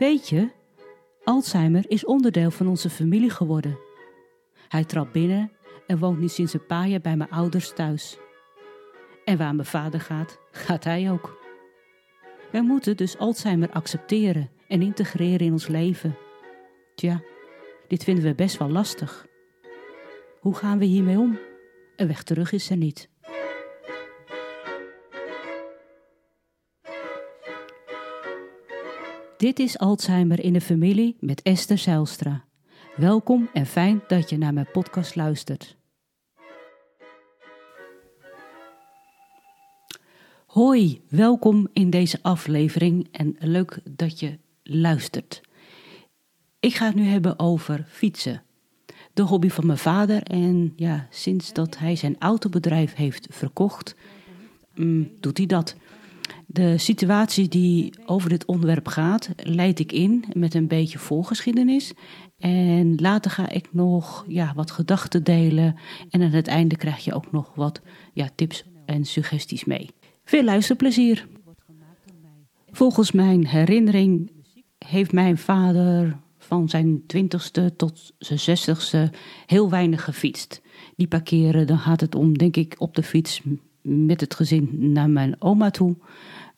Weet je, Alzheimer is onderdeel van onze familie geworden. Hij trapt binnen en woont nu sinds een paar jaar bij mijn ouders thuis. En waar mijn vader gaat, gaat hij ook. Wij moeten dus Alzheimer accepteren en integreren in ons leven. Tja, dit vinden we best wel lastig. Hoe gaan we hiermee om? Een weg terug is er niet. Dit is Alzheimer in de familie met Esther Zijlstra. Welkom en fijn dat je naar mijn podcast luistert. Hoi, welkom in deze aflevering en leuk dat je luistert. Ik ga het nu hebben over fietsen. De hobby van mijn vader en ja, sinds dat hij zijn autobedrijf heeft verkocht, mm, doet hij dat. De situatie die over dit onderwerp gaat, leid ik in met een beetje voorgeschiedenis. En later ga ik nog ja, wat gedachten delen. En aan het einde krijg je ook nog wat ja, tips en suggesties mee. Veel luisterplezier. Volgens mijn herinnering heeft mijn vader van zijn twintigste tot zijn zestigste heel weinig gefietst. Die parkeren, dan gaat het om, denk ik, op de fiets met het gezin naar mijn oma toe.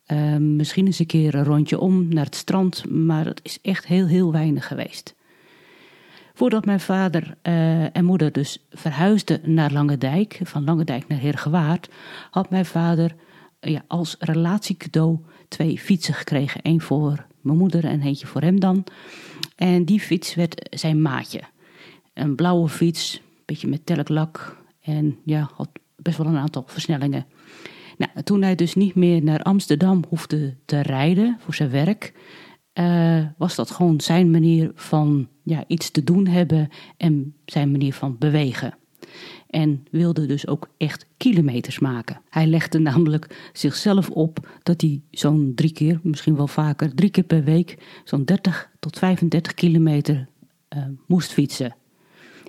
Uh, misschien eens een keer een rondje om naar het strand, maar dat is echt heel, heel weinig geweest. Voordat mijn vader uh, en moeder dus verhuisden naar Langendijk, van Langendijk naar Heergewaard, had mijn vader ja, als relatiecadeau twee fietsen gekregen. Eén voor mijn moeder en eentje voor hem dan. En die fiets werd zijn maatje. Een blauwe fiets, een beetje met telklak en ja, had best wel een aantal versnellingen. Nou, toen hij dus niet meer naar Amsterdam hoefde te rijden voor zijn werk, uh, was dat gewoon zijn manier van ja, iets te doen hebben en zijn manier van bewegen. En wilde dus ook echt kilometers maken. Hij legde namelijk zichzelf op dat hij zo'n drie keer, misschien wel vaker, drie keer per week, zo'n 30 tot 35 kilometer uh, moest fietsen.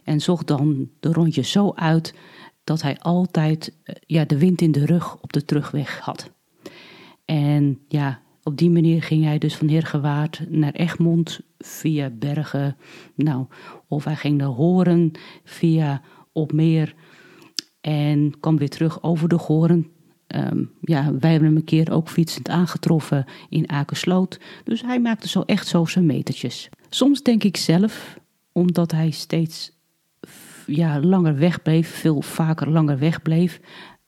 En zocht dan de rondjes zo uit dat hij altijd uh, ja, de wind in de rug op de terugweg had. En ja, op die manier ging hij dus van Heergewaard naar Egmond via Bergen. Nou, of hij ging naar Horen via Opmeer en kwam weer terug over de Goren. Um, ja, wij hebben hem een keer ook fietsend aangetroffen in Akersloot. Dus hij maakte zo echt zo zijn metertjes. Soms denk ik zelf, omdat hij steeds ja, langer wegbleef, veel vaker langer wegbleef,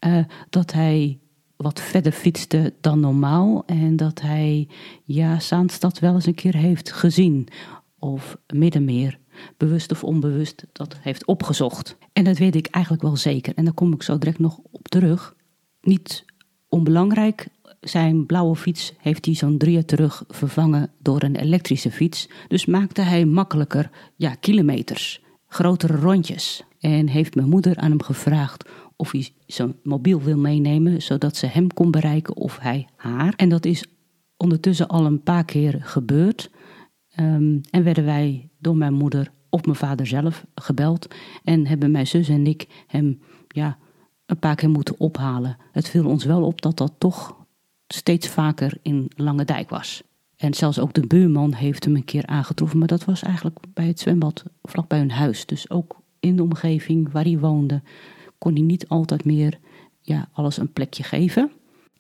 uh, dat hij wat verder fietste dan normaal. En dat hij ja, Zaanstad wel eens een keer heeft gezien. Of Middenmeer, bewust of onbewust, dat heeft opgezocht. En dat weet ik eigenlijk wel zeker. En daar kom ik zo direct nog op terug. Niet onbelangrijk, zijn blauwe fiets heeft hij zo'n drie jaar terug vervangen door een elektrische fiets. Dus maakte hij makkelijker ja, kilometers, grotere rondjes. En heeft mijn moeder aan hem gevraagd of hij zijn mobiel wil meenemen, zodat ze hem kon bereiken of hij haar. En dat is ondertussen al een paar keer gebeurd. Um, en werden wij door mijn moeder of mijn vader zelf gebeld. En hebben mijn zus en ik hem ja, een paar keer moeten ophalen. Het viel ons wel op dat dat toch steeds vaker in Lange Dijk was. En zelfs ook de buurman heeft hem een keer aangetroffen. Maar dat was eigenlijk bij het zwembad vlak bij hun huis. Dus ook in de omgeving waar hij woonde kon hij niet altijd meer ja, alles een plekje geven.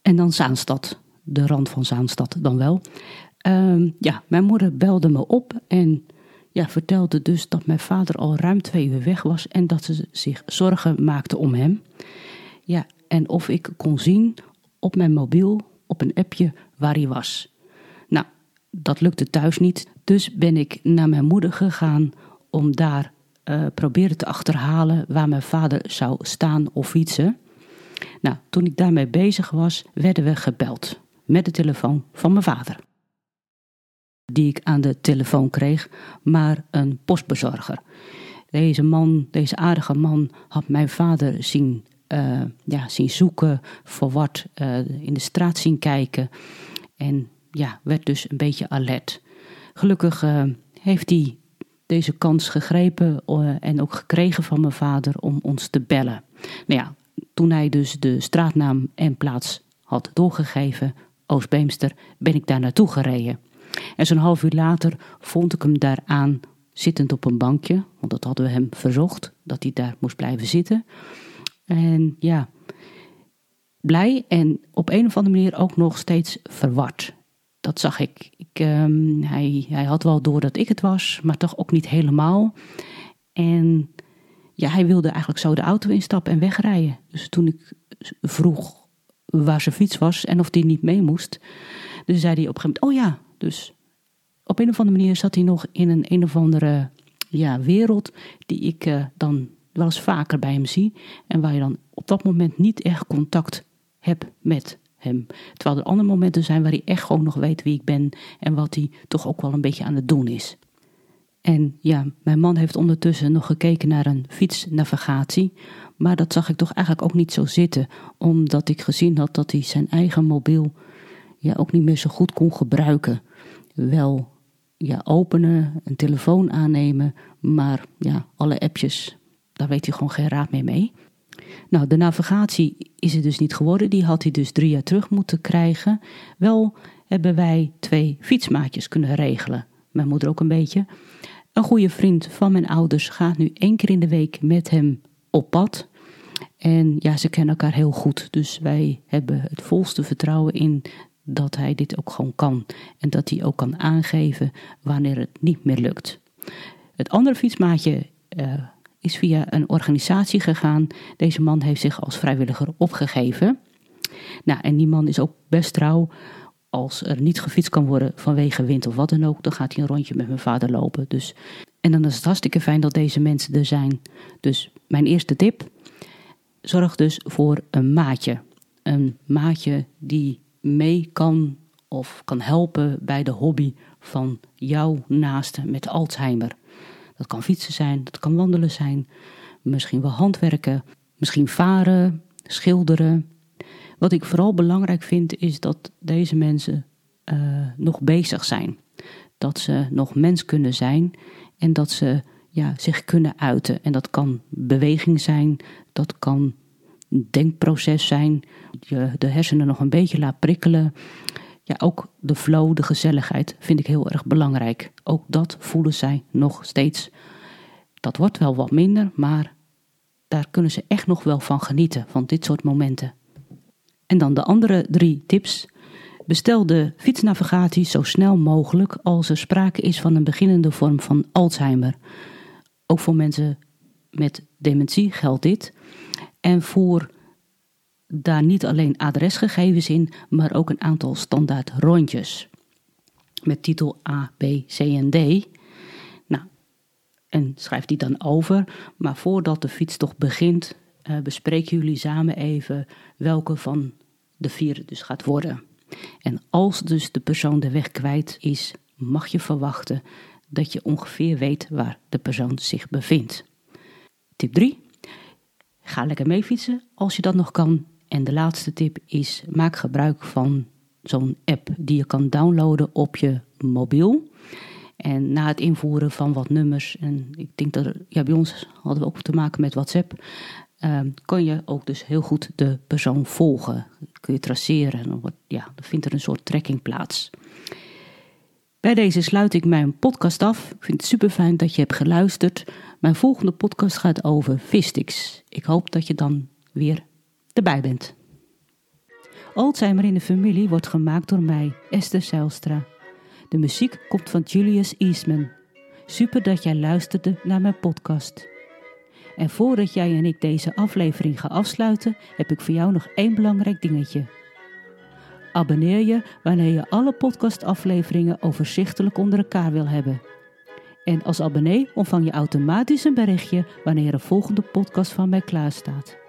En dan Zaanstad, de rand van Zaanstad dan wel. Um, ja, mijn moeder belde me op en ja, vertelde dus dat mijn vader al ruim twee uur weg was en dat ze zich zorgen maakte om hem. Ja, en of ik kon zien op mijn mobiel, op een appje, waar hij was. Dat lukte thuis niet, dus ben ik naar mijn moeder gegaan om daar uh, proberen te achterhalen waar mijn vader zou staan of fietsen. Nou, toen ik daarmee bezig was, werden we gebeld met de telefoon van mijn vader. Die ik aan de telefoon kreeg, maar een postbezorger. Deze man, deze aardige man, had mijn vader zien, uh, ja, zien zoeken, verward uh, in de straat zien kijken. En ja, werd dus een beetje alert. Gelukkig uh, heeft hij deze kans gegrepen en ook gekregen van mijn vader om ons te bellen. Nou ja, toen hij dus de straatnaam en plaats had doorgegeven, Oost-Beemster, ben ik daar naartoe gereden. En zo'n half uur later vond ik hem daaraan zittend op een bankje, want dat hadden we hem verzocht, dat hij daar moest blijven zitten. En ja, blij en op een of andere manier ook nog steeds verward. Dat zag ik. ik ehm, hij, hij had wel door dat ik het was, maar toch ook niet helemaal. En ja, hij wilde eigenlijk zo de auto instappen en wegrijden. Dus toen ik vroeg waar zijn fiets was en of die niet mee moest, dus zei hij op een gegeven moment: Oh ja, dus op een of andere manier zat hij nog in een een of andere ja, wereld die ik uh, dan wel eens vaker bij hem zie. En waar je dan op dat moment niet echt contact hebt met Terwijl er andere momenten zijn waar hij echt gewoon nog weet wie ik ben en wat hij toch ook wel een beetje aan het doen is. En ja, mijn man heeft ondertussen nog gekeken naar een fietsnavigatie. Maar dat zag ik toch eigenlijk ook niet zo zitten. Omdat ik gezien had dat hij zijn eigen mobiel ja, ook niet meer zo goed kon gebruiken. Wel ja, openen, een telefoon aannemen. Maar ja, alle appjes, daar weet hij gewoon geen raad meer mee. Nou, de navigatie is het dus niet geworden. Die had hij dus drie jaar terug moeten krijgen. Wel hebben wij twee fietsmaatjes kunnen regelen. Mijn moeder ook een beetje. Een goede vriend van mijn ouders gaat nu één keer in de week met hem op pad. En ja, ze kennen elkaar heel goed. Dus wij hebben het volste vertrouwen in dat hij dit ook gewoon kan. En dat hij ook kan aangeven wanneer het niet meer lukt. Het andere fietsmaatje uh, is via een organisatie gegaan. Deze man heeft zich als vrijwilliger opgegeven. Nou, en die man is ook best trouw. Als er niet gefietst kan worden vanwege wind of wat dan ook, dan gaat hij een rondje met mijn vader lopen. Dus, en dan is het hartstikke fijn dat deze mensen er zijn. Dus mijn eerste tip: zorg dus voor een maatje. Een maatje die mee kan of kan helpen bij de hobby van jouw naaste met Alzheimer. Dat kan fietsen zijn, dat kan wandelen zijn, misschien wel handwerken, misschien varen, schilderen. Wat ik vooral belangrijk vind is dat deze mensen uh, nog bezig zijn. Dat ze nog mens kunnen zijn en dat ze ja, zich kunnen uiten. En dat kan beweging zijn, dat kan een denkproces zijn. Je de hersenen nog een beetje laat prikkelen. Ja, ook de flow, de gezelligheid vind ik heel erg belangrijk. Ook dat voelen zij nog steeds. Dat wordt wel wat minder, maar daar kunnen ze echt nog wel van genieten, van dit soort momenten. En dan de andere drie tips. Bestel de fietsnavigatie zo snel mogelijk als er sprake is van een beginnende vorm van Alzheimer. Ook voor mensen met dementie geldt dit. En voer daar niet alleen adresgegevens in, maar ook een aantal standaard rondjes. Met titel A, B, C en D. Nou, en schrijf die dan over. Maar voordat de fietstocht begint, uh, bespreken jullie samen even welke van de vier dus gaat worden. En als dus de persoon de weg kwijt is, mag je verwachten dat je ongeveer weet waar de persoon zich bevindt. Tip 3. Ga lekker mee fietsen als je dat nog kan. En de laatste tip is: maak gebruik van zo'n app die je kan downloaden op je mobiel. En na het invoeren van wat nummers, en ik denk dat ja, bij ons hadden we ook te maken met WhatsApp, uh, kan je ook dus heel goed de persoon volgen. Kun je traceren, ja, dan vindt er een soort trekking plaats. Bij deze sluit ik mijn podcast af. Ik vind het super fijn dat je hebt geluisterd. Mijn volgende podcast gaat over Vistix. Ik hoop dat je dan weer erbij bent. Alzheimer in de familie wordt gemaakt door mij, Esther Zijlstra. De muziek komt van Julius Eastman. Super dat jij luisterde naar mijn podcast. En voordat jij en ik deze aflevering gaan afsluiten, heb ik voor jou nog één belangrijk dingetje. Abonneer je wanneer je alle podcastafleveringen overzichtelijk onder elkaar wil hebben. En als abonnee ontvang je automatisch een berichtje wanneer een volgende podcast van mij klaar staat.